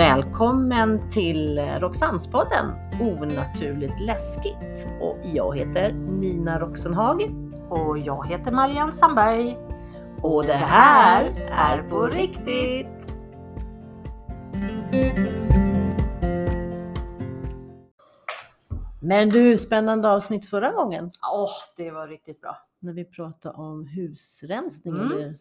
Välkommen till Roxannespodden Onaturligt läskigt. Och jag heter Nina Roxenhag. Och jag heter Marianne Sandberg. Och det här är på riktigt. Men du, spännande avsnitt förra gången Åh, det var riktigt bra. när vi pratade om husrensning Mm. eller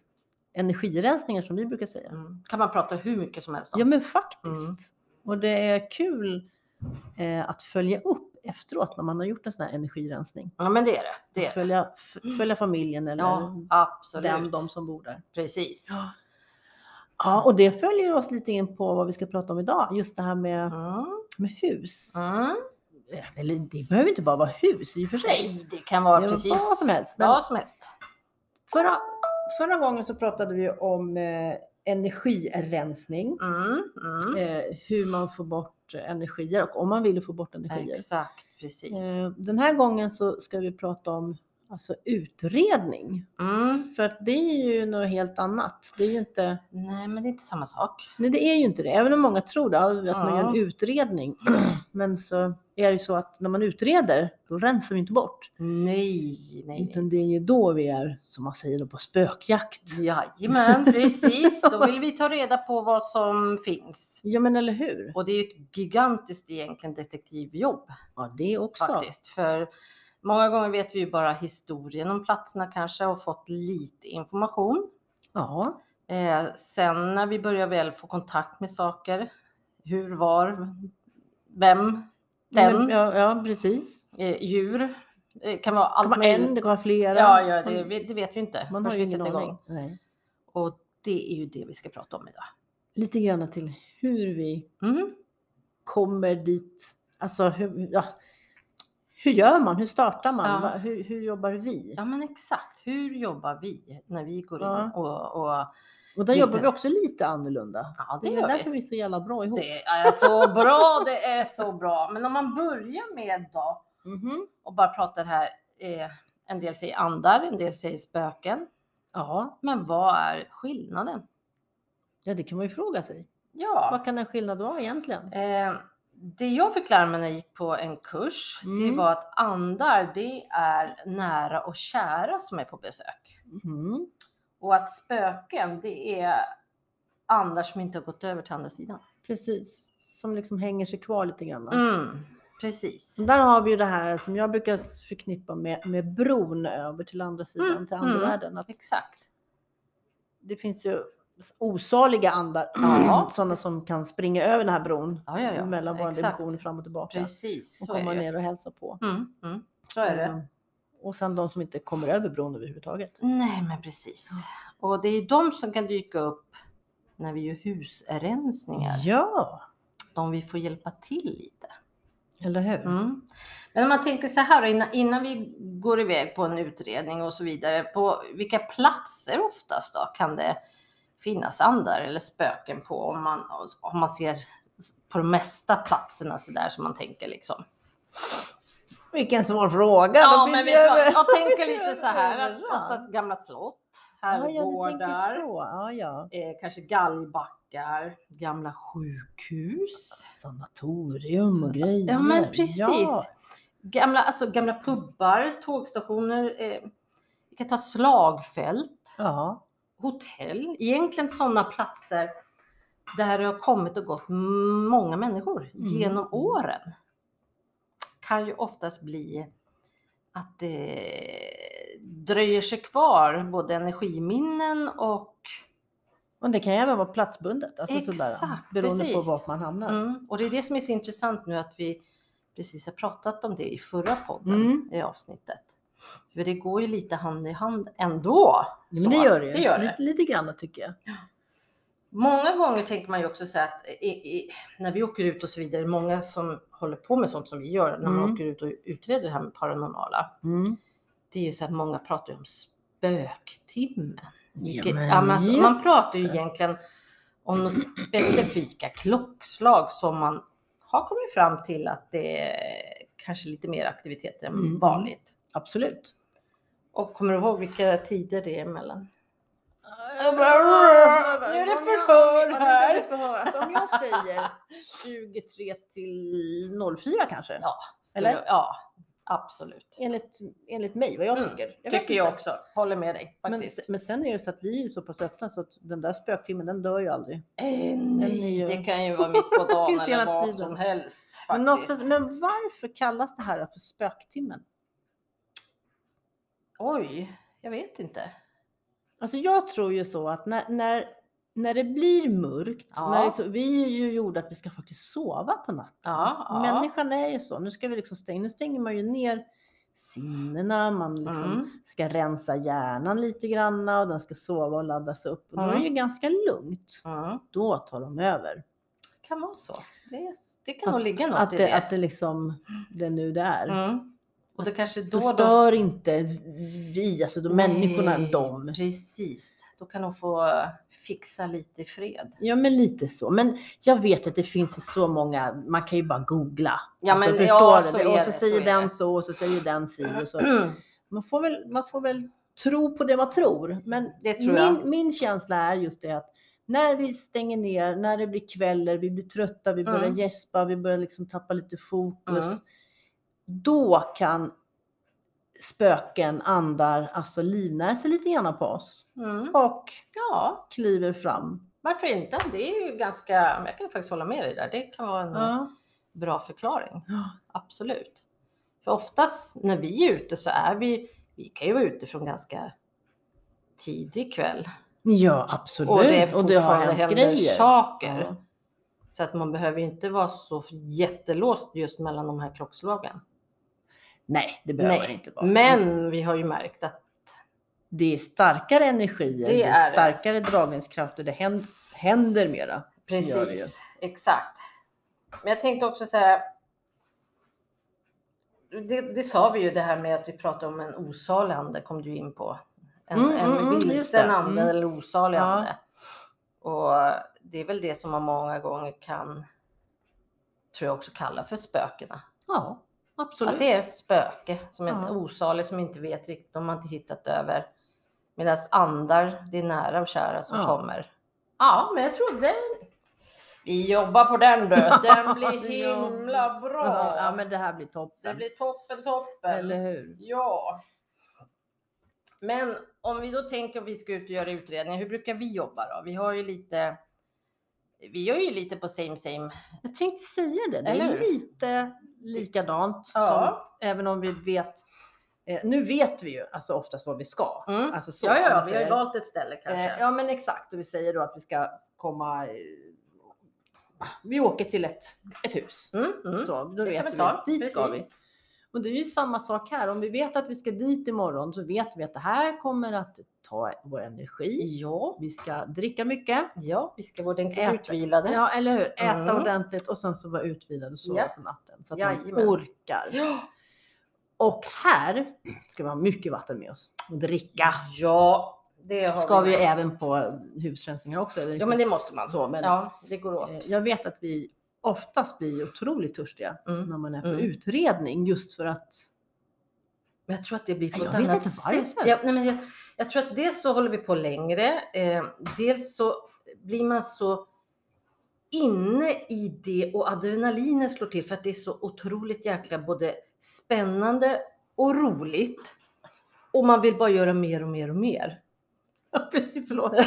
energirensningar som vi brukar säga. Mm. Kan man prata hur mycket som helst om. Ja men faktiskt. Mm. Och det är kul eh, att följa upp efteråt när man har gjort en sån här energirensning. Ja, men det är det. det, är det. Följa, f- följa familjen eller Ja, absolut. den, de som bor där. Precis. Ja, och det följer oss lite in på vad vi ska prata om idag. Just det här med, Mm. med hus. Mm. Eller det behöver inte bara vara hus i och för sig. Nej, det kan vara Det precis vad som helst, men- Vad som helst. Förra, förra gången så pratade vi om eh, energirensning. Mm. Mm. Eh, hur man får bort energier och om man vill få bort energier. Exakt, precis. Eh, Den här gången så ska vi prata om alltså, utredning. Mm. För det är ju något helt annat. Det är ju inte, Nej, men det är inte samma sak. nej, det är ju inte det. Även om många tror det, att man gör en Ja. utredning. Men så är det ju så att när man utreder, då rensar vi inte bort. Nej, nej, nej. Utan det är ju då vi är, som man säger, då, på spökjakt. Jajamän, precis. Då vill vi ta reda på vad som finns. Ja men eller hur? Och det är ju ett gigantiskt egentligen detektivjobb. Ja det också. faktiskt. För många gånger vet vi ju bara historien om platserna kanske och fått lite information. Ja. Eh, sen när vi börjar väl få kontakt med saker, hur, var, vem, den, ja, ja precis. eh, djur. Det kan vara allt kan möjligt. en, det kan vara flera. Ja, ja det, det vet vi inte. man har ju ingen aning. Nej. Och det är ju det vi ska prata om idag. Lite grann till hur vi Mm. kommer dit. Alltså hur, ja, hur gör man? Hur startar man? Ja. Hur, hur jobbar vi? Ja men exakt, hur jobbar vi när vi går in Ja. och, och Och där lite. jobbar vi också lite annorlunda. ja, Det det är gör vi. därför vi är så jävla bra ihop. Det är så bra, det är så bra. Men om man börjar med då Mhm. och bara pratar här. Eh, en del säger andar, en del säger spöken. Ja. Men vad är skillnaden? ja, det kan man ju fråga sig. Ja, Vad kan en skillnad vara egentligen? eh, det jag fick lära mig när jag gick på en kurs, det Mm. var att andar, det är nära och kära som är på besök. Mhm. Och att spöken, det är andar som inte har gått över till andra sidan. Precis. Som liksom hänger sig kvar lite grann. Mm, precis. Så där har vi ju det här som jag brukar förknippa med, med bron över till andra sidan, Mm, till andevärlden. mm. Att Exakt. det finns ju osaliga andar, Ja. sådana som kan springa över den här bron Ja, ja, mellan våra dimensioner fram och tillbaka Precis, och komma ner och hälsa på. Mm, mm, så är det. Eh, Och sen de som inte kommer över bron överhuvudtaget. Nej, men precis. Och det är de som kan dyka upp när vi gör husrensningar. Ja, De vi får hjälpa till lite. eller hur? Mm. Men om man tänker så här innan, innan vi går iväg på en utredning och så vidare. På vilka platser oftast då kan det finnas andar eller spöken på om man, om man ser på de mesta platserna så där som man tänker liksom. Vilken svår fråga! Ja, men vet över- jag tänker lite så här oftast gamla slott, Ja, ja, herrgårdar, så. Ja, ja. eh, kanske galgbackar, gamla sjukhus. Sanatorium och grejer. Ja men precis. Ja. Gamla, alltså, gamla pubbar, tågstationer, eh, vi kan ta slagfält, ja. Hotell. Egentligen sådana platser där det har kommit och gått många människor Mm. genom åren. Kan ju oftast bli att det dröjer sig kvar både energiminnen och Och det kan ju även vara platsbundet. Alltså sådär, Exakt, beroende på precis. vart man hamnar. Mm, och det är det som är så intressant nu att vi precis har pratat om det i förra podden Mm. i avsnittet. För det går ju lite hand i hand ändå. Men Så, det gör det ju. det, gör det. Lite, lite grann tycker jag. Många gånger tänker man ju också så att i, i, när vi åker ut och så vidare, många som håller på med sånt som vi gör när man Mm. åker ut och utreder det här med paranormala. Mm. Det är ju så att många pratar ju om spöktimmen. Ja, Ja, men alltså, man pratar ju egentligen om några specifika klockslag som man har kommit fram till att det är kanske lite mer aktiviteter än Mm. vanligt. Absolut. Och kommer du ihåg vilka tider det är emellan? Nu är det förhör här. Förhör. Alltså, om jag säger 23 till 04 kanske? Ja, Eller? ja absolut. Enligt, enligt mig, vad jag Mm, tycker. Jag Tycker jag också. Håller med dig Men, faktiskt. men sen är det så att vi är så pass öppna så att den där spöktimmen den dör ju aldrig. Är nej, ju- det kan ju vara mitt på dagen eller vad tiden. som helst. Men, oftast, men varför kallas det här för spöktimmen? Oj, jag vet inte. Alltså jag tror ju så att när, när, när det blir mörkt, Ja. när liksom, vi är ju gjorda att vi ska faktiskt sova på natten. Ja, ja. Människan är ju så. Nu ska vi liksom stänga, nu stänger man ju ner sinnena, man liksom Mm. ska rensa hjärnan lite grann och den ska sova och laddas upp. Och då är det Mm. ju ganska lugnt. Mm. Då tar de över. Kan vara så. Det, det kan nog ligga något Att i det, det. att det liksom, det är nu det är. Mm. Och det kanske då... Då då- stör inte vi, alltså då människorna, Nej, dem. Precis. Då kan de få fixa lite i fred. Ja, men lite så. Men jag vet att det finns så många, man kan ju bara googla. Ja, Alltså, men förstår ja, så Det- och det, så så säger är den så och så säger den si och så. Man får väl, man får väl tro på det man tror. Men tror min, min känsla är just det att när vi stänger ner, när det blir kvällar, vi blir trötta, vi börjar Mm. gäspa, vi börjar liksom tappa lite fokus. Mm. Då kan spöken, andar, alltså livnära sig lite grann på oss. Mm. Och Ja, kliver fram. varför inte? Det är ju ganska, jag kan faktiskt hålla med dig där. Det kan vara en Ja. bra förklaring. Ja. Absolut. För oftast när vi är ute så är vi, vi kan ju vara ute från ganska tidig kväll. Ja, absolut. Och det, är och det har hänt grejer. saker. Ja. Så att man behöver inte vara så jättelåst just mellan de här klockslagen. Nej, det behöver Nej, inte vara. Men vi har ju märkt att det är starkare energier, det, Det är, är starkare dragningskrafter, det händer, händer mera. Precis, exakt. Men jag tänkte också säga. Det, det sa vi ju det här med att vi pratade om en osalig ande kom du in på. En, Mm, mm, en mm, just vilsen ande Mm. eller osalig Ja. ande. Och det är väl det som man många gånger kan, tror jag också kallar för spökena. Ja, absolut. Att det är spöke, som är Ja. osalig, som inte vet riktigt, de har inte hittat över. Medan andar, det är nära och kära som Ja. kommer. Ja, men jag tror det. Vi jobbar på den du. Den blir himla bra. Ja, men det här blir Det toppen. blir toppen, toppen. Eller hur? Ja. Men om vi då tänker att vi ska ut och göra utredningar, hur brukar vi jobba då? Vi har ju lite, vi gör ju lite på same same. Jag tänkte säga det, det är lite likadant. Ja. Som, även om vi vet, eh, nu vet vi ju alltså oftast vad vi ska. Mm. Alltså så, ja, ja, vi har ju valt ett ställe kanske. Eh, ja men exakt, och vi säger då att vi ska komma, eh, vi åker till ett, ett hus. Mm, mm. Så, då Det vet vi dit ska vi. Och det är ju samma sak här. Om vi vet att vi ska dit imorgon så vet vi att det här kommer att ta vår energi. Ja, Vi ska dricka mycket. ja, vi ska vara ordentligt Äta. utvilade. Ja, eller hur? Äta Mm. ordentligt och sen så vara utvilad och sova Ja. på natten. Så att man Jajamän. orkar. Ja. Och här ska vi ha mycket vatten med oss. Och dricka. Ja, det Ska vi med. även på husrensningar också? Ja, men det måste man. Så, men- Ja, det går åt. Eh, Jag vet att vi oftast blir otroligt törstiga Mm. när man är på Mm. utredning just för att Men jag tror att det blir på Jag ett vet annat inte sätt. varför. Ja, nej, men jag, jag tror att dels så håller vi på längre. Eh, dels så blir man så inne i det och adrenalinet slår till för att det är så otroligt jäkla både spännande och roligt. Och man vill bara göra mer och mer och mer. Ja, precis. Förlåt.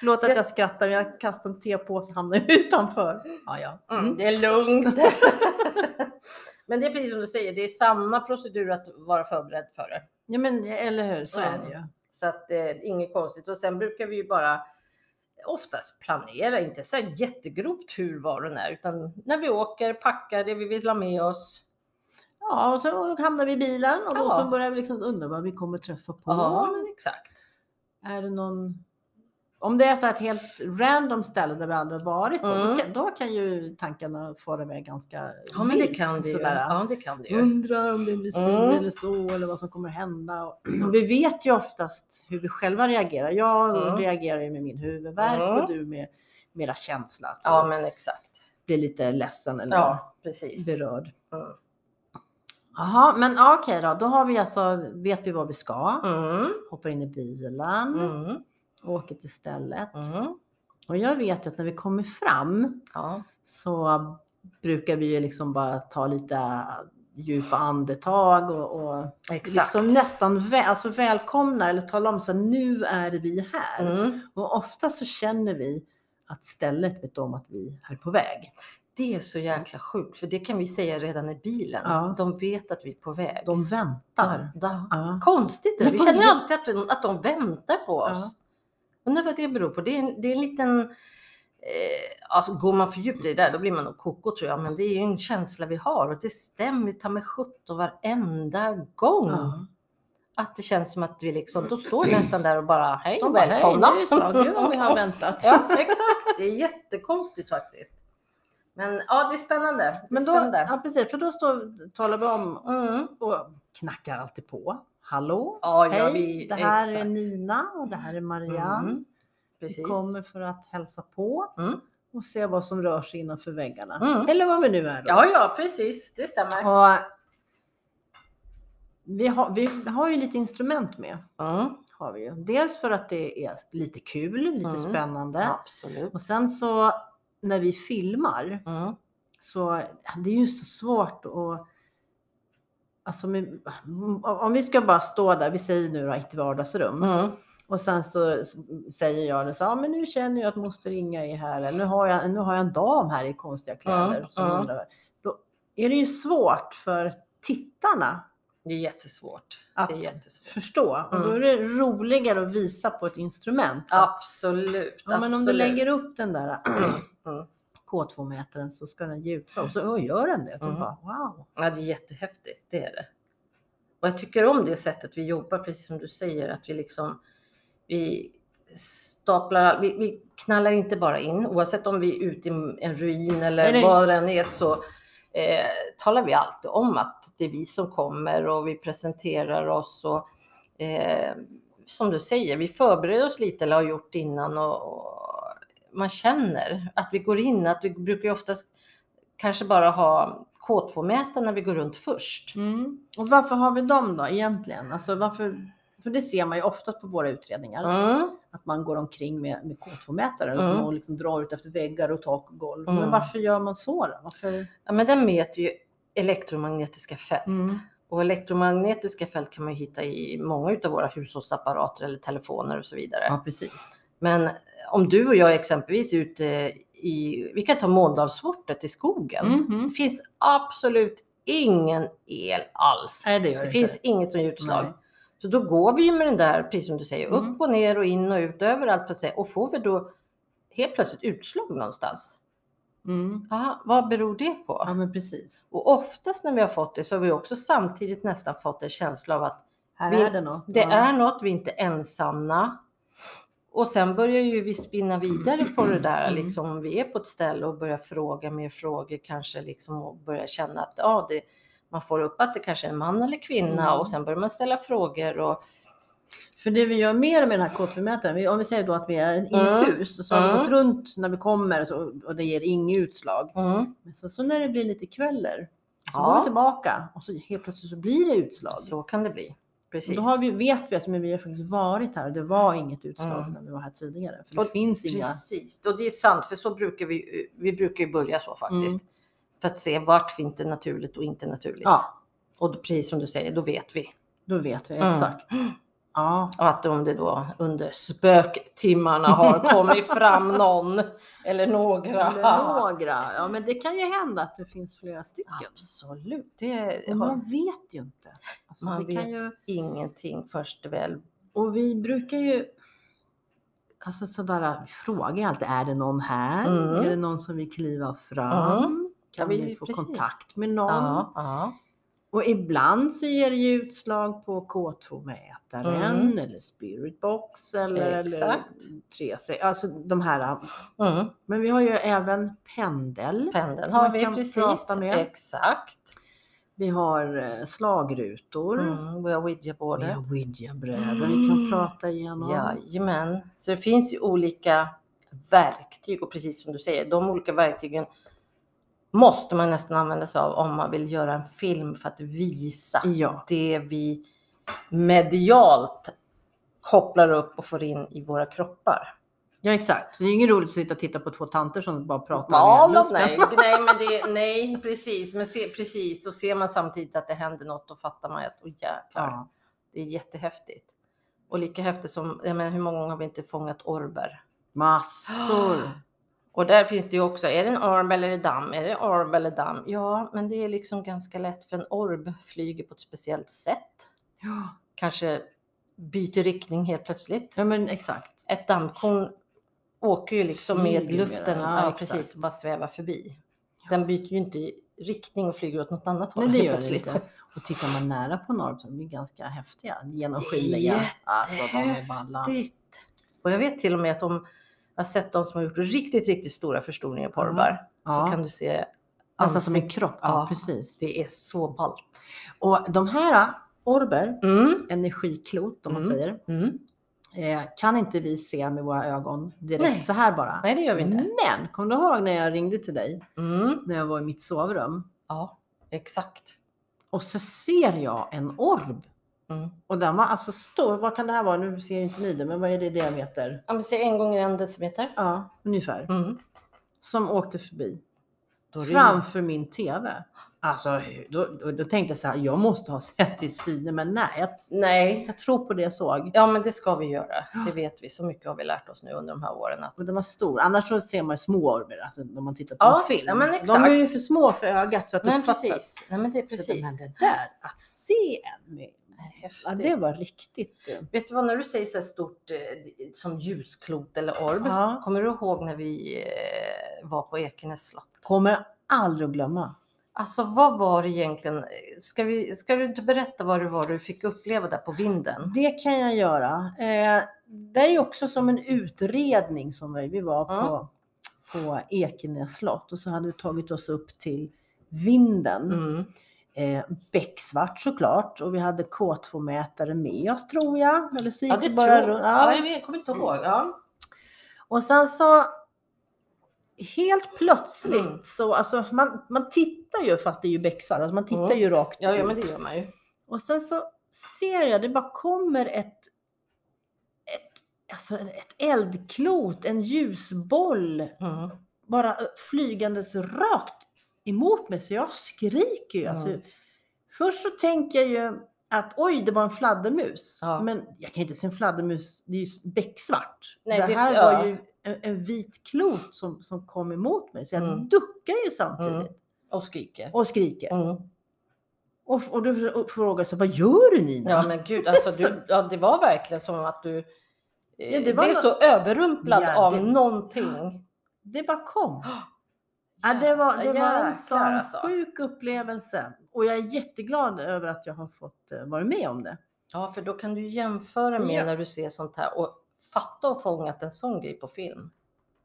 Förlåt, att jag- skrattar, men jag kastade en tepåse och hamnade utanför. Ja, ja. Mm, Mm. det är lugnt. Men det är precis som du säger, det är samma procedur att vara förberedd för det. ja men eller hur, så är Mm. det ju. Så att eh, inget konstigt. Och sen brukar vi ju bara oftast planera, inte så här jättegrovt hur var den är, utan när vi åker, packar det vi vill ha med oss. Ja, och så hamnar vi i bilen och då Ja. så börjar vi liksom undra vad vi kommer träffa på. Ja, men exakt. Är det någon... Om det är så ett helt random ställe där vi aldrig varit på, då, Mm. kan, då kan ju tankarna fara iväg ganska Ja, men det kan det sådär. Ja, det kan det ju. Undrar om det blir si Mm. eller så eller vad som kommer hända. Och, vi vet ju oftast hur vi själva reagerar. Jag Mm. reagerar ju med min huvudvärk Mm. och du med mera känsla. Ja, men exakt. blir lite ledsen eller Ja, precis. berörd. Mm. Jaha, men okej då. Då har vi alltså, vet vi vad vi ska. Mm. Hoppar in i bilen, Mm. åker till stället. Mm. Och jag vet att när vi kommer fram Ja. så brukar vi ju liksom bara ta lite djupa andetag och, och liksom nästan vä- alltså välkomna eller tala om så här, nu är vi här. Mm. Och ofta så känner vi att stället vet om att vi är på väg. Det är så jäkla sjukt, för det kan vi säga redan i bilen. Ja. De vet att vi är på väg. De väntar. Där, där. Ja. Konstigt, det. vi känner alltid att, de- att de väntar på oss. Ja. Undrar vad det beror på. Det är en, det är en liten... Eh, alltså går man för djupt i det där då blir man nog koko tror jag. Men det är ju en känsla vi har och det stämmer ta med sjutton varenda gång. Ja. Att det känns som att vi liksom, då står vi nästan där och bara hej och välkomna. Hej, nu. Gud vad vi har väntat. ja exakt, det är jättekonstigt faktiskt. Men ja, det är spännande. Det är Men då, spännande. ja, precis, för då står, talar vi om Mm. och knackar alltid på. Hallå, Ja, hej, vi- det här är exakt. Nina och det här är Marianne. Mm. Vi kommer för att hälsa på Mm. och se vad som rör sig innanför väggarna. Mm. Eller vad vi nu är då. Ja, ja, precis. Det stämmer. Och vi, har, vi har ju lite instrument med. Mm. Har vi. Dels för att det är lite kul, lite Mm. spännande. Absolut. Och sen så när vi filmar Mm. så det är ju så svårt att Alltså om vi ska bara stå där, vi säger nu då ett vardagsrum Mm. och sen så säger jag det så, ja men nu känner jag att moster Inga är här, eller nu har jag, nu har jag en dam här i konstiga kläder. Mm, som mm. undrar. Då är det ju svårt för tittarna Det är jättesvårt. att Det är jättesvårt. förstå. Och då är det roligare att visa på ett instrument. Absolut. Ja, men om du absolut. lägger upp den där Mm. K2-mätaren så ska den ge utslag. Så oh, gör den det. Mm. bara, wow. Ja, det är jättehäftigt. Det är det. Och jag tycker om det sättet vi jobbar, precis som du säger, att vi liksom vi staplar, vi, vi knallar inte bara in, oavsett om vi är ute i en ruin eller Nej, vad det än är så eh, talar vi alltid om att det är vi som kommer och vi presenterar oss och eh, som du säger, vi förbereder oss lite eller har gjort innan och, och man känner att vi går in, att vi brukar ju oftast kanske bara ha K2-mätaren när vi går runt först. Mm. Och varför har vi dem då egentligen? Alltså varför, för det ser man ju oftast på våra utredningar. Mm. Att man går omkring med, med K2-mätare Mm. liksom, och liksom drar ut efter väggar och tak och golv. Men Mm. varför gör man så då? Varför? Ja, men den mäter ju elektromagnetiska fält. Mm. Och elektromagnetiska fält kan man hitta i många av våra hushållsapparater eller telefoner och så vidare. Ja, precis. Men om du och jag exempelvis är ute i, vi kan ta Måndalsfortet i skogen. Mhm. Det finns absolut ingen el alls. Nej, det det finns inget som ger utslag. Nej. Så då går vi med den där, precis som du säger, Mm. upp och ner och in och ut överallt för att säga. Och får vi då helt plötsligt utslag någonstans? Mm. Aha, vad beror det på? Ja, men precis. Och oftast när vi har fått det så har vi också samtidigt nästan fått en känsla av att Här Vi- är det något. det ja. är något, vi är inte ensamma. Och sen börjar ju vi spinna vidare på det där, Mm. liksom om vi är på ett ställe och börjar fråga mer frågor kanske liksom och börjar känna att ja, det, man får upp att det kanske är en man eller kvinna Mm. och sen börjar man ställa frågor och För det vi gör mer med den här K2-mätaren, vi- om vi säger då att vi är i Mm. ett hus så har vi Mm. gått runt när vi kommer så, och det ger inget utslag. mm, Men så, så när det blir lite kvällar så Ja. går vi tillbaka och så helt plötsligt så blir det utslag. så kan det bli. Precis. då har vi, vet vi att men vi har faktiskt varit här och det var inget utslag Mm. när vi var här tidigare. För det Och finns inga... Precis, och det är sant för så brukar vi, vi brukar ju börja så faktiskt. Mm. För att se vart finns det naturligt och inte naturligt. Ja, Och precis som du säger, då vet vi. då vet vi Mm. Ja, Och att om det då under spöktimmarna har kommit fram någon eller några. eller några. Ja, men det kan ju hända att det finns flera stycken. Absolut, det har man vet ju inte. Alltså, Man det kan vet. ju... ingenting först väl. Och vi brukar ju Alltså sådär, vi frågar alltid, är det någon här? Mm. Är det någon som vill kliva fram? Mm. Kan Ja, vi- vi få precis. kontakt med någon? Ja, ja. Och ibland så ger det ju utslag på K2-mätaren Mm. eller Spiritbox eller, eller Exakt. 3C. Alltså de här. Mm. Men vi har ju även pendel. Pendeln har vi precis. Exakt. Vi har eh, slagrutor. Mm. Vi har Vi ouija-bordet. har ouija-brädor vi kan Mm. prata igenom. Jajamän. Så det finns ju olika verktyg och precis som du säger, de olika verktygen måste man nästan använda sig av om man vill göra en film för att visa Ja. det vi medialt kopplar upp och får in i våra kroppar. Ja exakt. Det är ju inget roligt att sitta och titta på två tanter som bara pratar Ja, nej, nej, men det, nej, precis. Men se, precis. Och ser man samtidigt att det händer något, då fattar man att, åh jäklar, Ja. det är jättehäftigt. Och lika häftigt som, jag menar hur många gånger har vi inte fångat orber? Massor. Och där finns det ju också, är det en orb eller en damm? Är det orb eller damm? Ja, men det är liksom ganska lätt för en orb flyger på ett speciellt sätt. Ja. Kanske byter riktning helt plötsligt. ja men exakt. Ett dammkorn åker ju liksom med Flyger med luften, den, ja, ja, precis, och bara svävar förbi. Den byter ju inte riktning och flyger åt något annat håll Nej det gör det inte. Och tittar man nära på norr så är de ganska häftiga. Genomskinliga. Alltså de är balla. Och jag vet till och med att de jag har sett de som har gjort riktigt, riktigt stora förstoringar på Ja. orbar. Så Ja. kan du se Nästan som en kropp. Ja, Ja. precis. Det är så ballt. Och de här orber, Mm. energiklot om man Mm. säger, Mm. eh, kan inte vi se med våra ögon direkt Nej. så här bara. Nej, det gör vi inte. Men kommer du ihåg när jag ringde till dig Mm. när jag var i mitt sovrum Ja, exakt. och så ser jag en orb Mm. och den var alltså stor. Vad kan det här vara? Nu ser inte ni det, men vad är det i diameter? Ja, men se en gånger en decimeter. Ja, ungefär. Mm. Som åkte förbi framför min TV. Alltså, då, då, då tänkte jag så här, jag måste ha sett i syne, men nej, jag, Nej, jag tror på det jag såg. ja men det ska vi göra. Det vet vi. Så mycket har vi lärt oss nu under de här åren. Att... Och den var stor. Annars så ser man ju små orber, alltså när man tittar på Ja, en film. ja, men De exakt. är ju för små för ögat så att Men uppfattas. precis. Nej, men det är Så precis. Men det där, att se en med, Häftigt. ja, det var riktigt. eh, Vet du vad, när du säger så här stort eh, som ljusklot eller orb. Ja. Kommer du ihåg när vi eh, var på Ekenäs slott? Kommer aldrig att glömma. Alltså vad var det egentligen? Ska, vi, ska du inte berätta vad det var du fick uppleva där på vinden? Det kan jag göra. Eh, det är också som en utredning som vi, vi var på, på Ekenäs slott och så hade vi tagit oss upp till vinden. Mm. Eh, becksvart såklart och vi hade K2-mätare med oss tror jag. Eller så gick Ja, det bara tror jag. Ja, Ja. jag kommer inte ihåg. Ja. Och sen så helt plötsligt Mm. så, alltså man, man tittar ju fast det är ju becksvart, alltså man tittar Mm. ju rakt Ja, ja, ut. men det gör man ju. Och sen så ser jag, det bara kommer ett, ett, alltså ett eldklot, en ljusboll Mm. bara flygandes rakt emot mig så jag skriker ju. Alltså, Mm. Först så tänker jag ju att oj, det var en fladdermus. Ja. Men jag kan inte se en fladdermus, det är ju becksvart. Nej, det det- här ja. var ju en, en vit klot som, som kom emot mig. Så jag Mm. duckar ju samtidigt Mm. Och skriker. och skriker. Mm. Och, och du frågar så vad gör du Nina? Ja men gud, alltså, du, ja, det var verkligen som att du eh, Ja, det var blev så överrumplad Ja, av det- någonting. Det bara kom. Ja, det var, det var en sån alltså. sjuk upplevelse. Och jag är jätteglad över att jag har fått eh, vara med om det. Ja, för då kan du jämföra med Ja. när du ser sånt här och fatta och fångat en sån grej på film.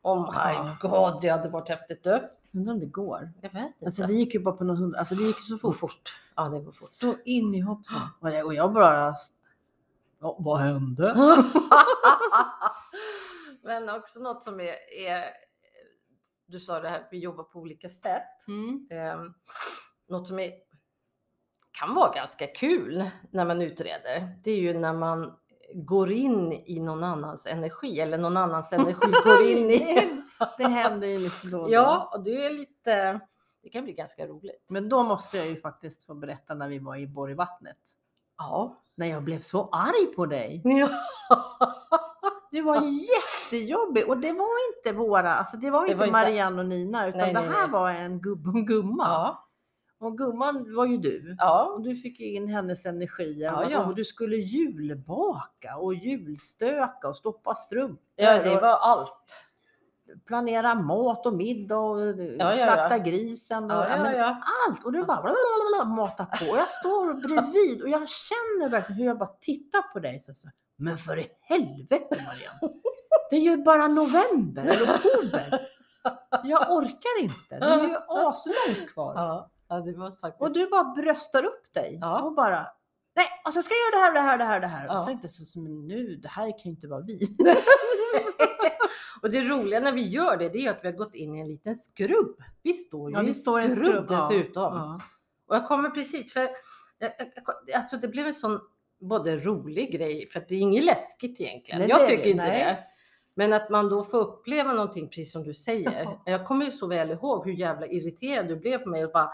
Oh my god, det hade varit häftigt du. Undrar om det går. Jag vet inte. Alltså det gick ju bara på någon hundra, alltså det gick så fort. fort. Ja, det går fort. Så in i hoppsan. Och jag, och jag bara, ja, vad hände? Men också något som är, är, du sa det här att vi jobbar på olika sätt. Mm. Eh, något som är, kan vara ganska kul när man utreder, det är ju när man går in i någon annans energi eller någon annans energi går in i. det, händer ju lite då och då. Ja, och det är lite, det kan bli ganska roligt. Men då måste jag ju faktiskt få berätta när vi var i Borgvattnet. Ja. När jag blev så arg på dig. ja. Du var jättejobbig och det var inte våra, alltså det var Det inte var inte- Marianne och Nina utan Nej, det nej, här nej. var en gubbe och en gumma. Ja. Och gumman var ju du. Ja. Och du fick ju in hennes energier Ja, ja. och du skulle julbaka och julstöka och stoppa strumpor ja, det var allt. planera mat och middag och slakta grisen och allt. Och du bara blablabla, matar på. Och jag står bredvid och jag känner verkligen hur jag bara tittar på dig. Så, så, men för i helvete Marianne! Det är ju bara november eller oktober. Jag orkar inte. Det är ju aslångt kvar. Ja, ja, det var faktiskt. Och du bara bröstar upp dig Ja. och bara Nej, och sen ska jag göra det här, det här, det här, det här. Ja. Jag tänkte så, men nu, det här kan ju inte vara vi. och det roliga när vi gör det, det är att vi har gått in i en liten skrubb. Vi står ju Ja, i vi en står i en skrubb, skrubb, dessutom. Ja. Och jag kommer precis för jag, jag- alltså det blev en sån både rolig grej för att det är inget läskigt egentligen. Nej, jag tycker det, inte nej. det. Men att man då får uppleva någonting precis som du säger. Jag kommer ju så väl ihåg hur jävla irriterad du blev på mig och bara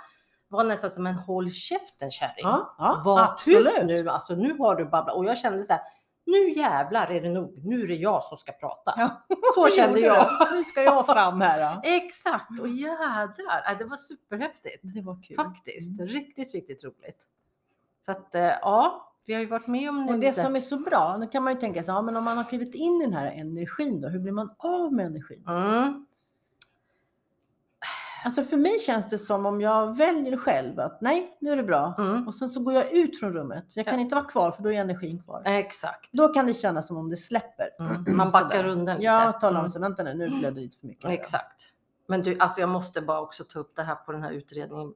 var nästan som en håll käften kärring. Ja, ja, Var tyst nu, alltså nu har du babblat. Och jag kände så här, nu jävlar är det nog, nu är det jag som ska prata. Ja, Så kände jag. Nu ska jag fram här. Då. Exakt, och jädrar, ja, det var superhäftigt. Det var kul. Faktiskt, Mm. riktigt, riktigt roligt. Så att eh, ja, vi har ju varit med om Och det lite- som är så bra, då kan man ju tänka sig, ja, men om man har klivit in i den här energin då, hur blir man av med energin? Mm, Alltså för mig känns det som om jag väljer själv att nej, nu är det bra. mm, Och sen så går jag ut från rummet. Jag kan Ja. inte vara kvar för då är energin kvar. exakt. Då kan det kännas som om det släpper. Mm, man backar undan lite. Jag talar om Mm. så vänta nu, nu blev det lite för mycket. Exakt. Men du, alltså jag måste bara också ta upp det här på den här utredningen.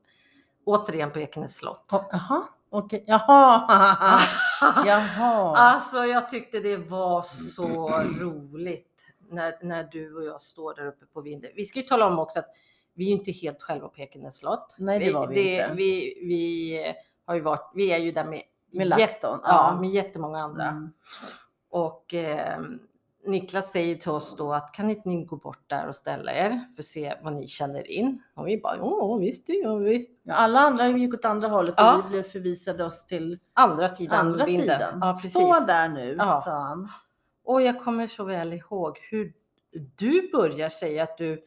Återigen på Ekenäs slott. Ja, Jaha, okej. Jaha. Jaha. Alltså jag tyckte det var så roligt när, när du och jag står där uppe på vinden. Vi ska ju tala om också att vi är ju inte helt själva på Ekenäs slott. Nej, det var vi inte. Vi, vi, har ju varit, vi är ju där med, Med Ja, ja. med jättemånga andra. Mm. Och eh, Niklas säger till oss då att kan inte ni gå bort där och ställa er för att se vad ni känner in? Och vi bara, ja visst det gör vi. Ja, alla andra gick åt andra hållet och Ja. vi blev förvisade oss till Andra sidan andra vinden. sidan. Ja, precis. Stå där nu, Ja. sa han. Och jag kommer så väl ihåg hur du börjar säga att du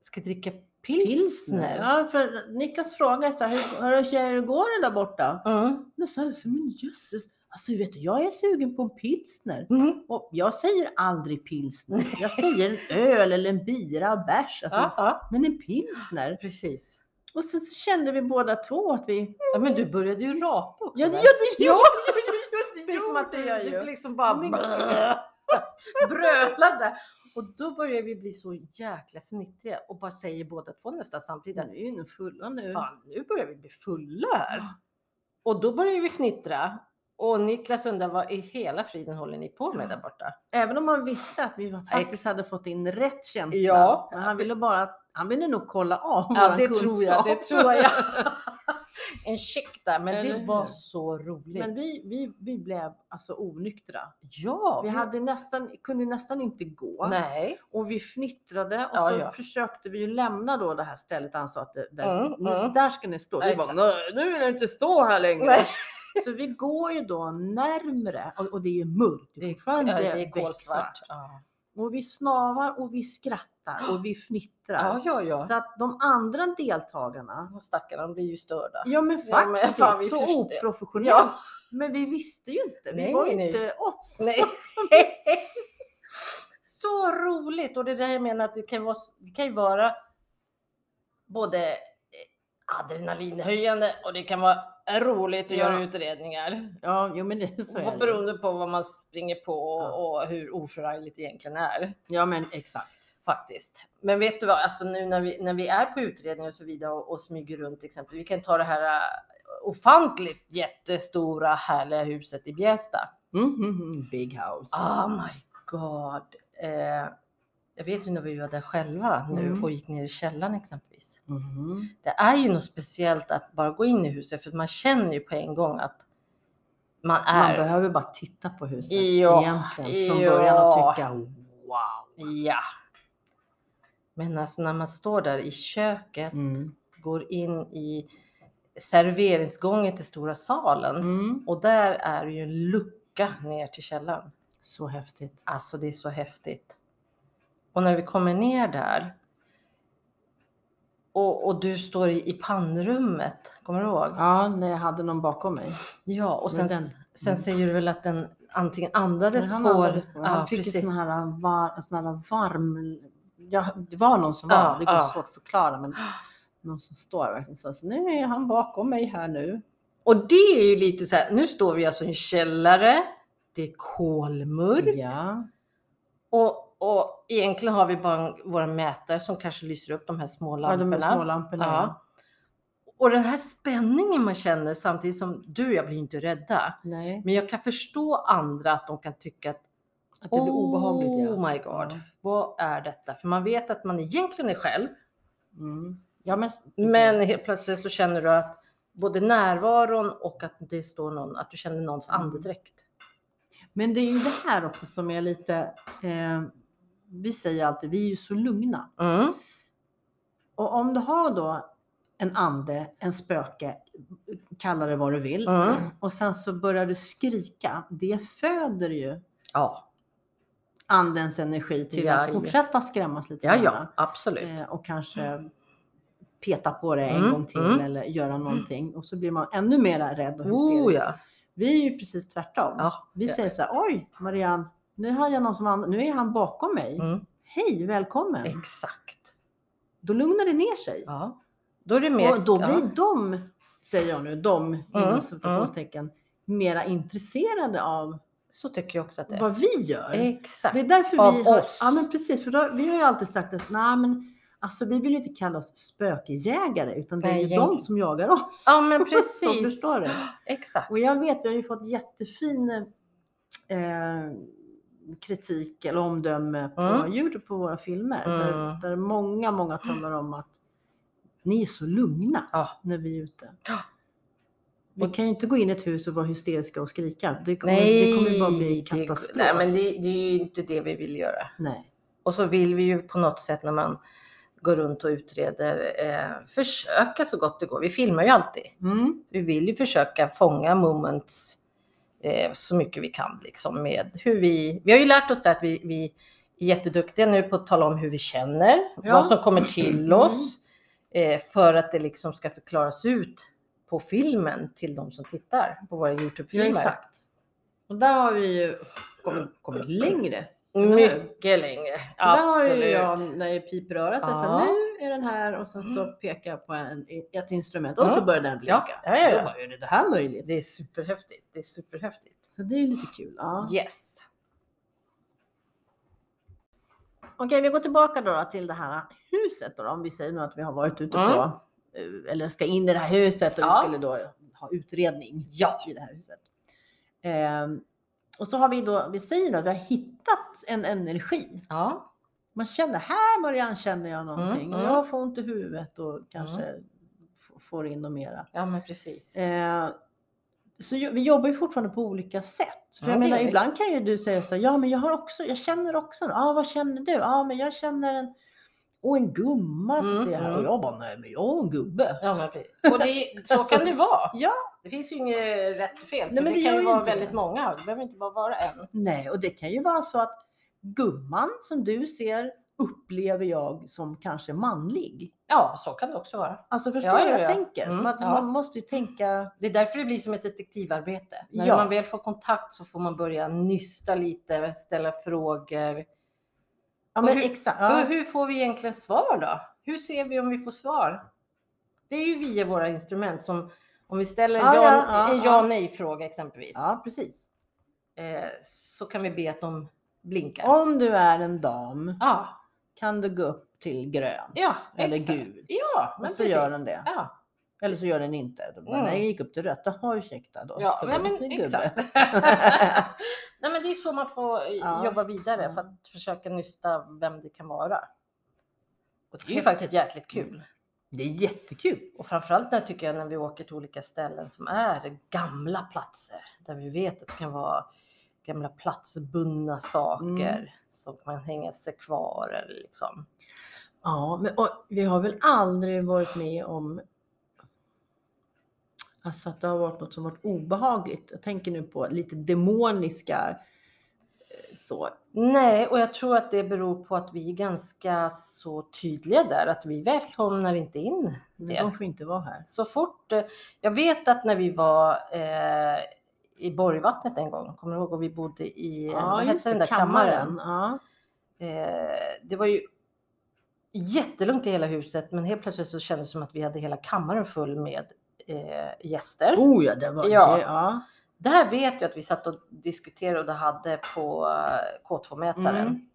ska dricka pilsner. Ja, för Niklas frågade så här, hur, hur går det där borta? Mm. Jag så, men jösses, alltså vet du, jag är sugen på en pilsner. Mm. Och jag säger aldrig pilsner. Jag säger en öl eller en bira, bärs. Alltså, Ja, ja, Men en pilsner. precis. Och sen så kände vi båda två att vi... Ja, men du började ju rapa också. Ja, det, där. ja, det Ja. gjorde Det är som att gjorde jag du ju. liksom bara Men- brölade. Och då börjar vi bli så jäkla fnittriga och bara säger båda två nästan samtidigt. Vi är ju fulla nu. Fan, nu börjar vi bli fulla här. Och då börjar vi fnittra. Och Niklas undrar vad i hela friden håller ni på med Ja. där borta? Även om man visste att vi faktiskt Ex- hade fått in rätt känsla. Ja. Men han ville bara, han ville nog kolla av Ja, det kunskap. tror jag. Det tror jag. En check där, men Eller det hur? var så roligt. Men vi, vi, vi blev alltså onyktra. ja, Vi hade nästan, kunde nästan inte gå. Nej. Och vi fnittrade och Ja, så ja. försökte vi ju lämna då det här stället. Han sa att det, där, Mm, nu, mm. där ska ni stå. Vi bara, Exakt. "Nej, nu vill jag inte stå här längre. Nej. Så vi går ju då närmre och, och det är ju mörkt. Det är fortfarande Ja, det är kolsvart. Ja. Och vi snavar och vi skrattar och vi fnittrar. ja, ja, ja. Så att de andra deltagarna, Och stackarna de blir ju störda. ja men Ja, men faktiskt, fan, vi så oprofessionellt. Ja. Men vi visste ju inte. Vi Nej, var nej. inte oss. Nej. så roligt! Och det är där jag menar att det kan vara, det kan ju vara både adrenalinhöjande och det kan vara roligt att Ja. göra utredningar. Ja, jo men det så är det. beroende på vad man springer på och, Ja. och hur oförargligt det egentligen är. Ja men exakt. Faktiskt. Men vet du vad, alltså nu när vi, när vi är på utredning och så vidare och, och smyger runt till exempel. Vi kan ta det här äh, ofantligt jättestora härliga huset i Bjästa. Mm, mm, mm. Big house. Oh my god. Eh, jag vet ju när vi var där själva nu Mm. och gick ner i källaren exempelvis. Mhm. Det är ju något speciellt att bara gå in i huset för man känner ju på en gång att man Man är. behöver bara titta på huset Ja, egentligen från ja. början och tycka wow. Ja. Men alltså när man står där i köket, Mm. går in i serveringsgången till stora salen Mm. och där är ju en lucka ner till källaren. Så häftigt. Alltså det är så häftigt. Och när vi kommer ner där och, och du står i, i pannrummet, kommer du ihåg? Ja, när jag hade någon bakom mig. Ja, och sen, den- sen säger du väl att den antingen andades han, på... andades på. han ja, fick precis. sån här, var, sån här varm... Ja, det var någon som var, Ja, det går ja. svårt att förklara, men någon som står verkligen så. så nu är han bakom mig här nu. Och det är ju lite så här, nu står vi alltså i en källare, det är kolmörkt Ja, och, och egentligen har vi bara våra mätare som kanske lyser upp de här små ja lamporna. de små lamporna. Ja. Ja. Och den här spänningen man känner samtidigt som du och jag blir inte rädda. Nej, Men jag kan förstå andra att de kan tycka att att det blir obehagligt. Ja. Oh my god, Ja. vad är detta? För man vet att man egentligen är själv. Mm. Ja, men, Men helt plötsligt så känner du att både närvaron och att det står någon, att du känner någons Mm. andedräkt. Men det är ju det här också som är lite, eh, vi säger alltid, vi är ju så lugna. Mm. Och om du har då en ande, en spöke, kalla det vad du vill, Mm. och sen så börjar du skrika, det föder ju Ja. andens energi till Ja, att fortsätta skrämmas lite ja, ja, absolut. Eh, och kanske peta på det en Mm, gång till mm. eller göra någonting och så blir man ännu mer rädd och hysterisk. Oh ja. Vi är ju precis tvärtom. ja. Vi säger så här, oj Marianne, nu har jag någon som and- nu är han bakom mig. Mm. Hej, välkommen. Exakt. Då lugnar det ner sig. Ja. Då är det mer... och då ja. blir de, säger jag nu, de inom Mm, citationstecken, mera intresserade av Så tycker jag också att det är. vad vi gör. Exakt. Det är därför Av vi har, oss. Ja men precis, för då, vi har ju alltid sagt att nej men alltså vi vill ju inte kalla oss spökjägare utan det är ju de som jagar oss. Ja men precis. förstår du. Exakt. Och jag vet, vi har ju fått jättefin eh, kritik eller omdöme på Mm. Youtube på våra filmer. Mm. Där, där många, många talar om att ni är så lugna Ja. när vi är ute. Ja. Vi kan ju inte gå in i ett hus och vara hysteriska och skrika. Det kommer, Nej, det kommer ju bara bli det- katastrof. Nej men det, det är ju inte det vi vill göra. Nej. Och så vill vi ju på något sätt när man går runt och utreder eh, försöka så gott det går. Vi filmar ju alltid. Mm. Vi vill ju försöka fånga moments eh, så mycket vi kan liksom med hur vi. Vi har ju lärt oss det att vi, vi är jätteduktiga nu på att tala om hur vi känner, Ja. vad som kommer till Mm. oss eh, för att det liksom ska förklaras ut på filmen till de som tittar på våra Ja, Youtube-filmer. exakt. Och där har vi ju kommit, kommit längre. Mycket längre. Där har ju Absolut. jag när jag piper röra sig, så Ja. Mm. nu är den här och sen så pekar jag på en, ett instrument och så Ja. börjar den blinka. Ja, ja, ja. Då bara, är det här möjligt? Det är superhäftigt. Det är superhäftigt. Så det är ju lite kul. Ja. Yes. Okej, vi går tillbaka då, till det här huset då, om vi säger nu att vi har varit ute Mm. på, eh, eller ska in i det här huset och Ja. vi skulle då ha utredning Ja. i det här huset. Ehm, och så har vi då, vi säger då att vi har hittat en energi. Ja. Man känner, här Marianne känner jag någonting Mm, och mm. jag får ont i huvudet och kanske f- får in något mera. ja, men precis. Eh, så vi jobbar ju fortfarande på olika sätt. För Ja, jag menar, ibland kan ju du säga så här, ja men jag har också, jag känner också, ja ah, vad känner du? Ja ah, men jag känner en, och en gumma så Mm, ser jag här. mm. Och jag bara, nej men jag är en gubbe. Ja, men precis. Och det, så Alltså, kan det vara. Ja, Det finns ju inget rätt och fel. Nej, men det, det kan ju vara väldigt det. många. Det behöver inte bara vara en. nej och det kan ju vara så att gumman som du ser upplever jag som kanske manlig. Ja, så kan det också vara. Alltså förstår Ja, du ja, vad jag ja. tänker? Mm, ja. Man måste ju tänka, Det är därför det blir som ett detektivarbete. När Ja. man väl får kontakt så får man börja nysta lite, ställa frågor. ja men hur- exakt. Ja. hur får vi egentligen svar då? Hur ser vi om vi får svar? Det är ju via våra instrument som om vi ställer en Ja, ja, ja, ja, en ja. ja nej fråga exempelvis. ja, precis. Eh, så kan vi be att de blinkar. Om du är en dam Ja, kan du gå upp till grönt ja eller exakt. gult. Ja, men Och så precis. gör den det. Ja, Eller så gör den inte. Då bara, Mm. Nej, jag gick upp till rött. Jaha, ursäkta då. ja nej, men exakt. nej, men det är så man får eh, Ja. jobba vidare Ja. för att försöka nysta vem det kan vara. Och det är ju faktiskt jäkligt kul. Det är jättekul. Och framförallt när tycker jag när vi åker till olika ställen som är gamla platser där vi vet att det kan vara gamla platsbundna saker Mm. som kan hänga sig kvar eller liksom. Ja, men och, vi har väl aldrig varit med om alltså att det har varit något som varit obehagligt. Jag tänker nu på lite demoniska eh, så. Nej, och jag tror att det beror på att vi är ganska så tydliga där att vi välkomnar inte in Men det. de får inte vara här. Så fort, eh, jag vet att när vi var eh, i Borgvattnet en gång, kommer du ihåg? Och vi bodde i, eh, vad hette den där kammaren? Ja. Eh, det var ju jättelugnt i hela huset, men helt plötsligt så kändes det som att vi hade hela kammaren full med eh, gäster. Oh ja, det var Ja. det. Ja. Där vet jag att vi satt och diskuterade och hade på eh, K2-mätaren. Mm.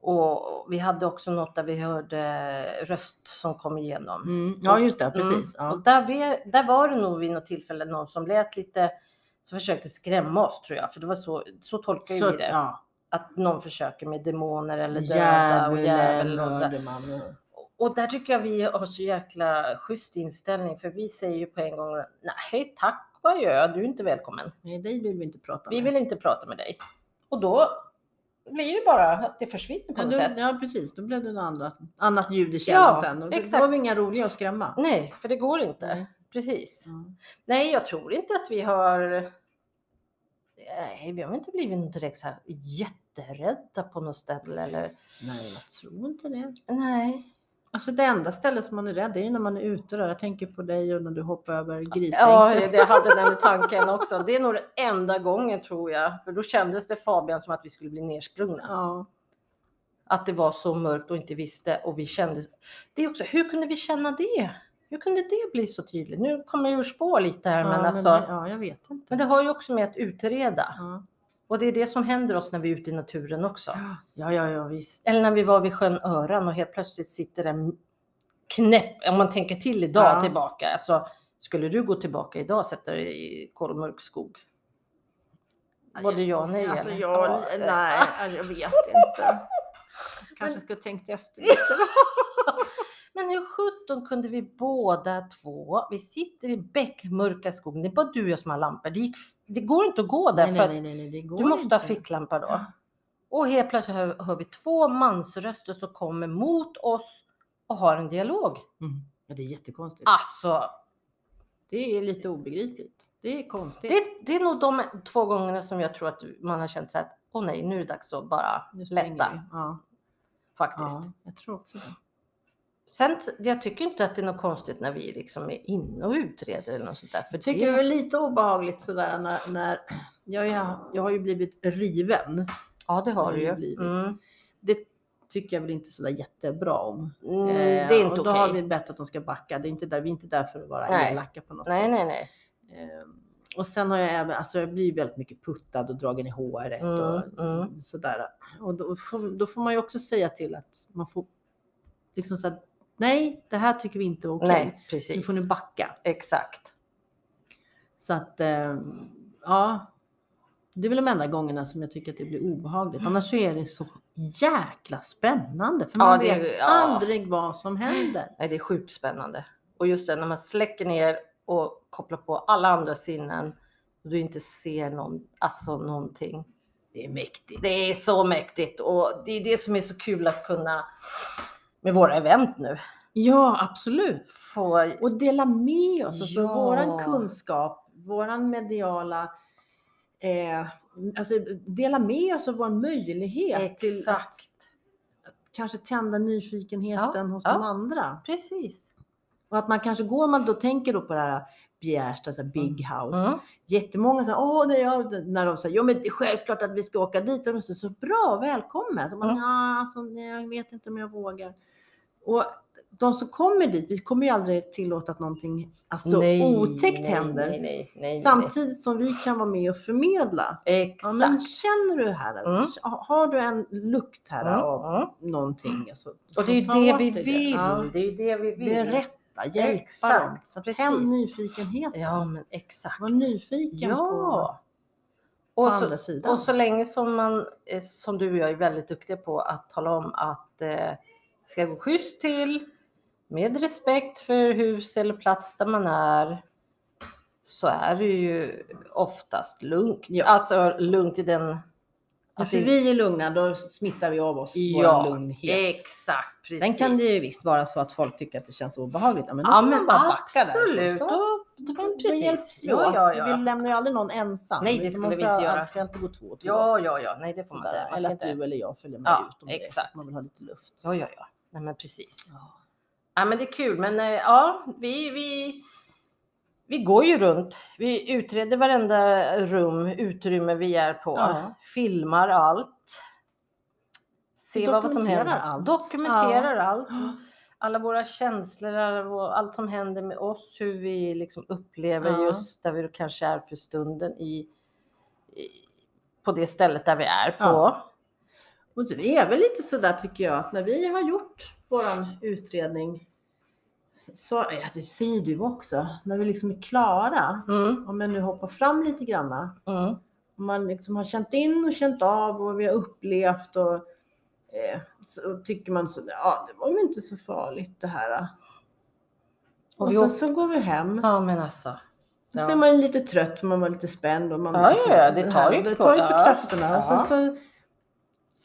Och vi hade också något där vi hörde röst som kom igenom. Mm. ja, just det. Precis. Mm. Ja. Och där, vi, där var det nog vid något tillfälle någon som lät lite, som försökte skrämma oss tror jag. För det var så, så tolkar Så, vi det. ja. Att någon försöker med demoner eller döda och Djävulen djävulen och sådär. hörde man. Och där tycker jag vi har så jäkla schysst inställning för vi säger ju på en gång nej tack och adjö, du är inte välkommen. Nej, dig vill vi inte prata Vi med. vill inte prata med dig. Och då blir det bara att det försvinner på Ja, något då, sätt. ja precis, då blev det något annat, annat ljud i källan Ja, sen. Och exakt. då var vi inga roliga att skrämma. Nej, för det går inte. Nej. Precis. Mm. Nej, jag tror inte att vi har... Nej, vi har inte blivit direkt så här jätterädda på något ställe eller... Nej, jag tror inte det. Nej. Alltså det enda stället som man är rädd är när man är ute. Då. Jag tänker på dig och när du hoppar över Ja, grisstängslet. det- jag hade den tanken också. Det är nog den enda gången tror jag. För då kändes det Fabian som att vi skulle bli nersprungna. Ja. Att det var så mörkt och inte visste och vi kände. Det är också, hur kunde vi känna det? Hur kunde det bli så tydligt? Nu kommer jag ur spår lite här, Ja, men men alltså. det, ja, jag vet inte. Men det har ju också med att utreda. Ja. Och det är det som händer oss när vi är ute i naturen också. Ja, ja, ja, visst. Eller när vi var vid sjön Öran och helt plötsligt sitter en knäpp, om man tänker till idag Ja. tillbaka. Alltså, skulle du gå tillbaka idag och sätta dig i kolmörk skog? Både ja och nej, Alltså jag, Ja, nej, jag vet inte. Kanske skulle tänkt efter lite. Men hur sjutton kunde vi båda två, vi sitter i bäckmörka skogen, det är bara du och jag som har lampor. Det, gick, det går inte att gå där Nej, för nej, nej, nej, det går du måste inte. ha ficklampa då. Och helt plötsligt hör, hör vi två mansröster som kommer mot oss och har en dialog. Mm. Ja, det är jättekonstigt. Alltså, Det är lite obegripligt. Det är konstigt. det, det är nog de två gångerna som jag tror att man har känt så att åh nej, nu är det dags att bara lätta. Ja, faktiskt. ja, jag tror också det. Sen, jag tycker inte att det är något konstigt när vi liksom är inne och utreder eller något sånt där. För Jag tycker det det, är lite obehagligt sådär när, när jag, jag, jag har ju blivit riven. ja, det har har du ju. Mm. Det tycker jag väl inte sådär jättebra om. Mm, Eh, det är inte och då okej. har vi bett att de ska backa. Det är inte där, vi är inte där för att vara Nej. elaka på något Nej, sätt. nej, nej. Ehm, och sen har jag även, alltså jag blir väldigt mycket puttad och dragen i håret och Mm, mm. sådär. Och då då får man ju också säga till att man får liksom säga nej, det här tycker vi inte är okej. Nej, Nu precis. får ni backa. Exakt. Så att ehm, ja, det är väl de enda gångerna som jag tycker att det blir obehagligt. Annars så är det så jäkla spännande. För Ja, man det- vet ja. aldrig vad som händer. Nej, det är sjukt spännande. Och just det när man släcker ner och kopplar på alla andra sinnen och du inte ser någon, alltså någonting. Det är mäktigt. Det är så mäktigt och det är det som är så kul att kunna med våra event nu Ja, absolut. få. Och dela med oss. Alltså Ja. våran kunskap, våran mediala eh, alltså dela med oss av vår möjlighet till att Exakt. kanske tända nyfikenheten hos ja. de andra. Precis. Och att man kanske går, man då tänker då på det här Bjärsta, så här big house. Mm. Jättemånga säger, åh, nej, jag, när de säger, ja men det är självklart att vi ska åka dit. Så de säger, så bra, välkommen. Så man, Mm. ja, alltså, jag vet inte om jag vågar. Och de som kommer dit, vi kommer ju aldrig tillåta att någonting alltså, otäckt nej, händer. Nej, nej, nej, nej, Samtidigt som vi kan vara med och förmedla. nej. Ja, Exakt. men känner du här, Mm. har du en lukt här Mm, av mm. någonting? Alltså, Och det är ju det vi vill. Ja. Det är ju det vi vill. Berätta, hjälpa Exakt, dem. Tänd nyfikenheten. Ja, men exakt. Var nyfiken Ja. på Och så, och så länge som man, eh, som du och jag är väldigt duktiga på att tala om att eh, ska gå schysst till med respekt för hus eller plats där man är så är det ju oftast lugnt. Ja. Alltså lugnt i den... Ja, för det- vi är lugna, då smittar vi av oss Ja, vår lugnhet. Exakt, precis. Sen kan det ju visst vara så att folk tycker att det känns obehagligt. Ja, men då ja, får man bara backa absolut. då hjälps precis. Ja, ja, ja. Vi lämnar ju aldrig någon ensam. Nej, det skulle man vi inte göra. alltid- ska alltid gå två och två. Ja, ja, ja. Nej, det får man inte. Man Eller att du eller jag följer med Ja, ut om det exakt. att man vill ha lite luft. Ja, ja, ja. Nej, men precis. Ja. Ja, men det är kul. Men eh, ja, vi, vi, vi går ju runt. Vi utreder varenda rum, utrymme vi är på. Ja. Filmar allt. Ser vad som händer. allt. Dokumenterar allt. Ja. Alla våra känslor, allt som händer med oss. Hur vi liksom upplever Ja. just där vi kanske är för stunden i, i, på det stället där vi är på. Ja. Och så är väl lite sådär tycker jag att när vi har gjort våran utredning så, ja, det säger du också, när vi liksom är klara, Mm, om jag nu hoppar fram lite granna, mm. man liksom har känt in och känt av och vi har upplevt och eh, så tycker man så, ja det var ju inte så farligt det här. Och, Och vi sen så går vi hem. Ja, men alltså. Och Ja. så är man lite trött för man var lite spänd. Och man, Ja, ja, ja, det tar ju det på- tar ju på ja, krafterna. Och sen ja. så,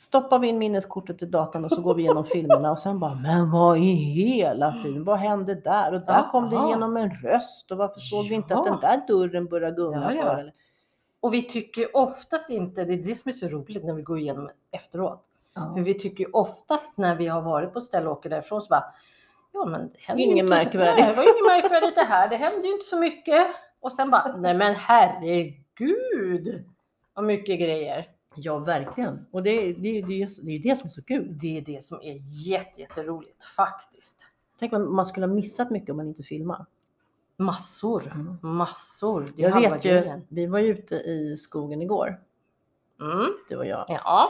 stoppar vi in minneskortet i datorn och så går vi igenom filmerna och sen bara, men vad i hela friden, vad hände där? Och där kom det igenom en röst och varför såg vi inte att Ja. den där dörren började gunga Ja, ja. för? Eller? Och vi tycker oftast inte, det är det som är så roligt när vi går igenom efteråt. Ja. För vi tycker oftast när vi har varit på ställe och åker därifrån så bara, ja men det händer ju Inget märkvärdigt. Nej, det var inget märkvärdigt det här, det händer ju inte så mycket. Och sen bara, nej men herregud vad mycket grejer. Ja, verkligen. Och det, det, det, det, är ju det som är så kul. Det är det som är jätte, jätteroligt faktiskt. Tänk om man skulle ha missat mycket om man inte filmar. Massor, Mm. massor. Det Jag vet ju, grejen. vi var ju ute i skogen igår, Mm. du och jag, Ja,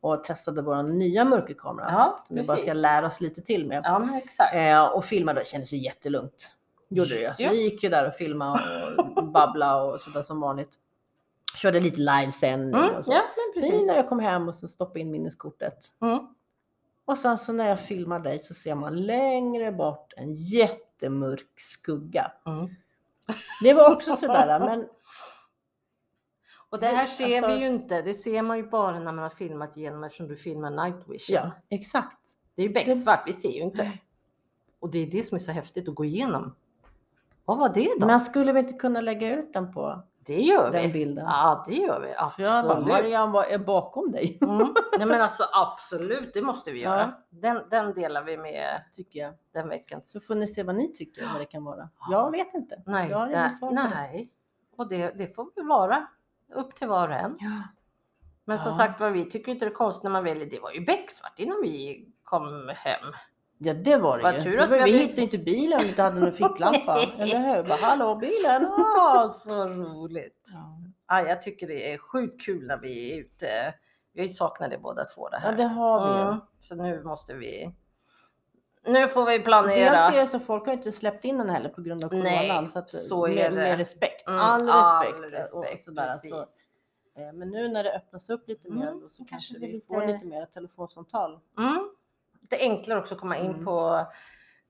och testade vår nya mörkerkamera. ja som vi bara ska lära oss lite till med. Ja men exakt. Eh, och filmade, det kändes ju jättelugnt. Gjorde det. Så Ja. vi gick ju där och filmade och babbla och sådär som vanligt. Körde lite livesändning Mm. och så. Ja Precis. när jag kom hem och så stoppade in minneskortet. Mm. Och sen så när jag filmar dig så ser man längre bort en jättemörk skugga. Mm. Det var också sådär, men Och det här ser alltså- vi ju inte. Det ser man ju bara när man har filmat igenom eftersom du filmar night vision. ja, exakt. Det är ju Det- becksvart, vi ser ju inte. Och det är det som är så häftigt att gå igenom. Vad var det då? Men skulle vi inte kunna lägga ut den på det gör den vi. bilden? Ja, det gör vi. För jag bara, Absolut. Marianne, vad är bakom dig? Mm. Nej men alltså absolut, det måste vi göra. Ja. Den, den delar vi med Tycker jag. den veckan. Så får ni se vad ni tycker vad det kan vara. Jag vet inte. Nej, jag har det, svar nej. Och det, det får väl vara upp till var och en. Ja. Men som Ja. sagt vad vi tycker inte det är konstigt när man väljer. Det var ju becksvart innan vi kom hem. Ja det var det Vad ju. tur att vi vi hittade inte bilen om vi inte hade någon ficklampa. Eller hur? Bara, Hallå bilen! Ja, så roligt. Ja. Ja, jag tycker det är sjukt kul när vi är ute. Vi saknat det båda två det här. ja det har vi ju. Mm, Så nu måste vi. Nu får vi planera. Dels är det så folk har inte släppt in den heller på grund av Nej, coronan. Så, att, så är med, med respekt. Mm, All respekt. och respekt, sådär. Så, eh, men nu när det öppnas upp lite mer Mm, då, så kanske vi är får lite- lite mer telefonsamtal. Mm. Det är enklare också att komma in Mm. på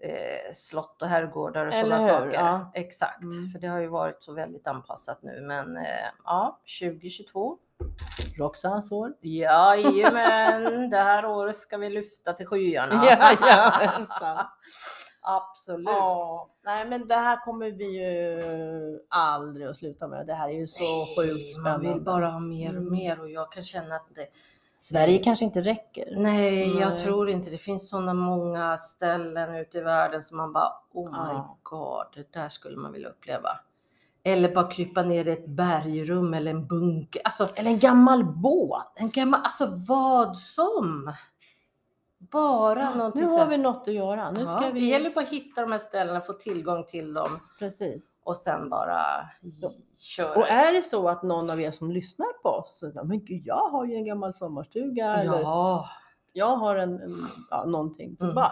eh, slott och herrgårdar och sådana saker. Ja. Exakt, Mm. för det har ju varit så väldigt anpassat nu. Men eh, ja, 2022. Roxans år. Jajamän, det här året ska vi lyfta till skyarna. Jajamensan. Absolut. Ja, nej men det här kommer vi ju aldrig att sluta med. Det här är ju så Nej, sjukt spännande. Man vill bara ha mer och Mm. mer och jag kan känna att det, Sverige kanske inte räcker. nej, jag Nej. tror inte det finns sådana många ställen ute i världen som man bara, oh my Ja. god, det där skulle man vilja uppleva. Eller bara krypa ner i ett bergrum eller en bunker. Alltså Eller en gammal båt. en gammal, alltså vad som. Bara någonting Nu har här- vi något att göra. Nu ska Ja, vi... Det gäller bara att hitta de här ställena, få tillgång till dem Precis. och sen bara köra. Och är det så att någon av er som lyssnar på oss men gud, jag har ju en gammal sommarstuga eller ja, jag har en, en ja, någonting. Så Mm. bara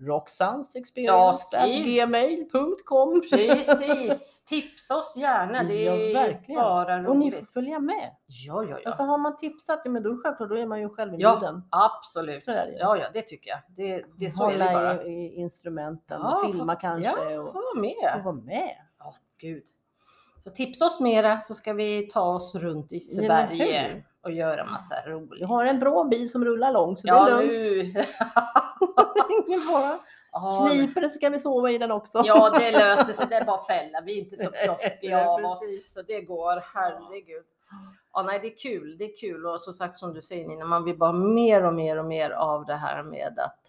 Roxans Ja, experience skriv. gmail.com precis. Tipsa oss gärna. Det Ja, är verkligen. bara roligt. Och ni får följa med. Ja, ja, ja. Alltså har man tipsat, ja, men då självklart, då är man ju självinbjuden. Absolut. Så är det. Ja, ja, det tycker jag. Det, det så är det Hålla bara. i, i instrumenten, Ja, filma få- kanske Ja, och få vara få med. vara med. Ja, gud. Så tipsa oss mera så ska vi ta oss runt i Sverige hur? och göra massa roligt. Jag har en bra bil som rullar långt så ja, det är lugnt. Ingen fara. Ja, Kniper det så kan vi sova i den också. Ja, det löser sig. Det är bara fälla. Vi är inte så krossiga Nej, av oss. Så det går. Herregud. Ja, nej, det är kul. Det är kul. Och som sagt, som du säger Nina, man vill bara mer och mer och mer av det här med att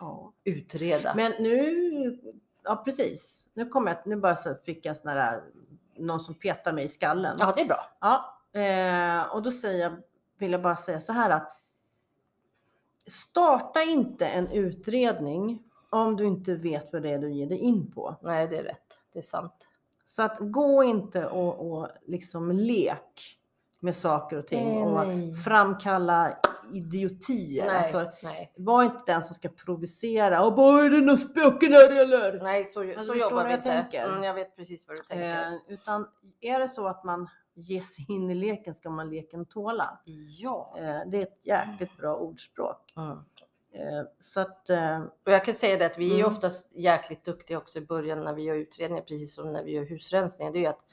Ja. utreda. Men nu, ja precis. Nu kommer jag, nu bara så fick jag sån där, någon som petar mig i skallen. Ja, det är bra. Ja, eh, och då säger jag, vill jag bara säga så här att starta inte en utredning om du inte vet vad det är du ger dig in på. Nej, det är rätt. Det är sant. Så att gå inte och, och liksom lek med saker och ting Nej, och nej. framkalla idiotier. Nej, Alltså, nej. var inte den som ska provocera och bara är det några spöken här eller? nej, så, du så jobbar vi jag inte. tänker. Mm, jag vet precis vad du tänker. Eh, utan är det så att man ger sig in i leken ska man leken tåla. ja. Eh, det är ett jäkligt bra ordspråk. Mm. Eh, så att, eh, Och jag kan säga det att vi är Mm. oftast jäkligt duktiga också i början när vi gör utredningar, precis som när vi gör husrensningar. Det är ju att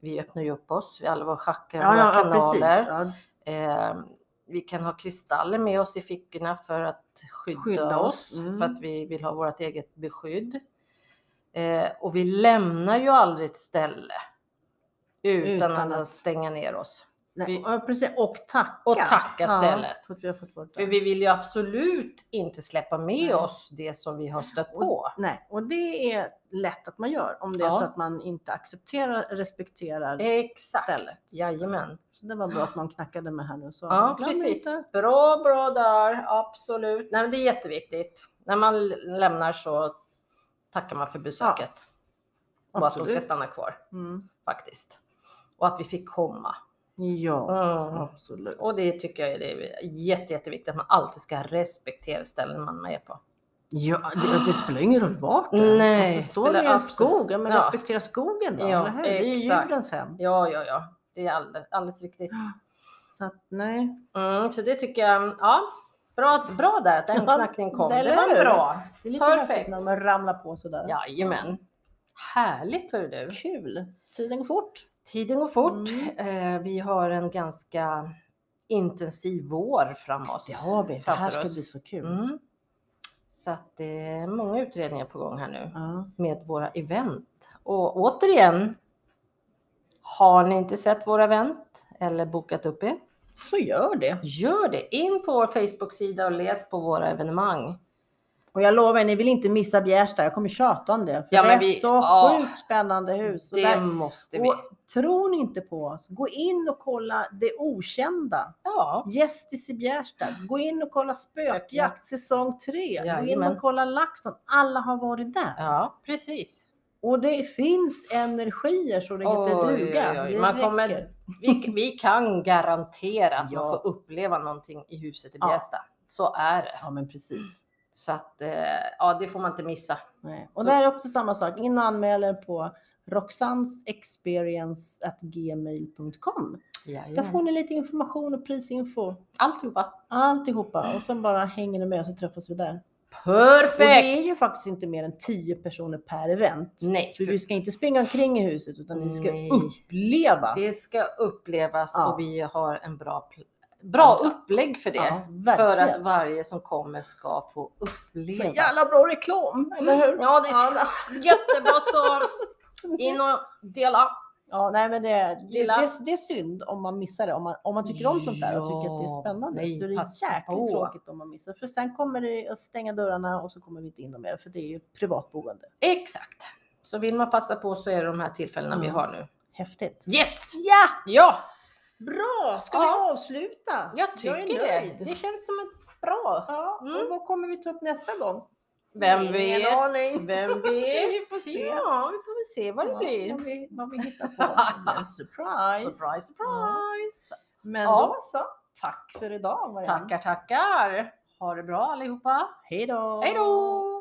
vi öppnar ju upp oss, vi alla våra chakran, ja, våra ja, kanaler. precis. Ja, Eh, vi kan ha kristaller med oss i fickorna för att skydda, Skydda oss, mm. för att vi vill ha vårt eget beskydd. Eh, och vi lämnar ju aldrig ett ställe utan, Utan att, att- stänga ner oss. Nej, Vi- ja, precis. Och tacka. Och tacka stället. för att vi För vi vill ju absolut inte släppa med Nej. oss det som vi har stött på. Nej, och det är lätt att man gör om det är Ja. så att man inte accepterar, respekterar. Exakt. Stället. Jajamän. Så det var bra att någon knackade med här nu. Så Ja, precis. inte. Bra, bra där. Absolut. Nej, men det är jätteviktigt. När man lämnar så tackar man för besöket. och att de ska stanna kvar Mm. faktiskt. Och att vi fick komma. Ja, Mm. absolut. Och det tycker jag är det är jätte, jätteviktigt att man alltid ska respektera ställen man är på. Ja, det, det spelar ingen roll vart det. Nej, alltså, står det i en skog, men Ja. respektera skogen då. Ja, eller hur? Det är djurens hem. Ja, ja, ja. Det är alldeles, alldeles riktigt. Så att, nej. Mm, så det tycker jag, ja. Bra, bra där att den Ja, knackningen kom. eller Det var hur? bra. Det är lite Perfekt. när man ramlar på sådär. Jajamän. Härligt hör du. Kul. Tiden går fort. Tiden går fort. Mm. Eh, vi har en ganska intensiv vår fram oss. Det har vi. Det framför här ska oss. bli så kul. Mm. Så att det är många utredningar på gång här nu Ja. med våra event. Och återigen, har ni inte sett våra event eller bokat upp er? Så gör det. Gör det! In på vår Facebook-sida och läs på våra evenemang. Och jag lovar er, ni vill inte missa Bjärsta. Jag kommer tjata om det. För Ja, det är vi- så ja. sjukt spännande hus. Det där, måste vi. och tror ni inte på oss, gå in och kolla det okända. Ja, Gästis i Bjärsta. Gå in och kolla Spökjakt säsong 3. Gå in och kolla LaxTon. Alla har varit där. ja precis. Och det finns energier så det Oj, duga. oj, oj. Man kommer- Vi, vi kan garantera att Ja. man får uppleva någonting i huset i Ja. Bjästa. Så är det. Ja men precis. Så att, eh, ja det får man inte missa. Nej. Och där är också samma sak. In och anmäl er på roxansexperience.gmail.com. Där får ni lite information och prisinfo. Alltihopa. Alltihopa. Och sen bara hänger ni med och så träffas vi där. Och Perfekt! det är ju faktiskt inte mer än 10 personer per event. Nej, För vi ska inte springa omkring i huset utan ni ska Nej. uppleva. det ska upplevas Ja. och vi har en bra, bra Ja. upplägg för det. Ja, för att varje som kommer ska få Så uppleva. jävla bra reklam, eller hur? Ja, det är jättebra så in och dela. Ja, nej men det, det, det, det är synd om man missar det. Om man, om man tycker om sånt där och tycker att det är Ja, spännande nej, så det är passa jäkligt tråkigt om man missar. För sen kommer det att stänga dörrarna och så kommer vi inte in mer för det är ju privatboende. Exakt. Så vill man passa på så är det de här tillfällena vi Mm. har nu. Häftigt. Yes! Ja, Ja, bra! Ska Ja. vi avsluta? jag tycker är det. nöjd. Det känns som ett bra. Ja, Mm. och vad kommer vi ta upp nästa gång? Vem Ingen vet? aning. Vem vet? Vi får se. Ja, vi får väl se vad det Ja, blir. Vad vi, vad vi hittar på. Det blir en surprise. Surprise, surprise. Men Ja. då så. Tack för idag Marianne. Tackar, tackar. Ha det bra allihopa. Hej då. Hej då!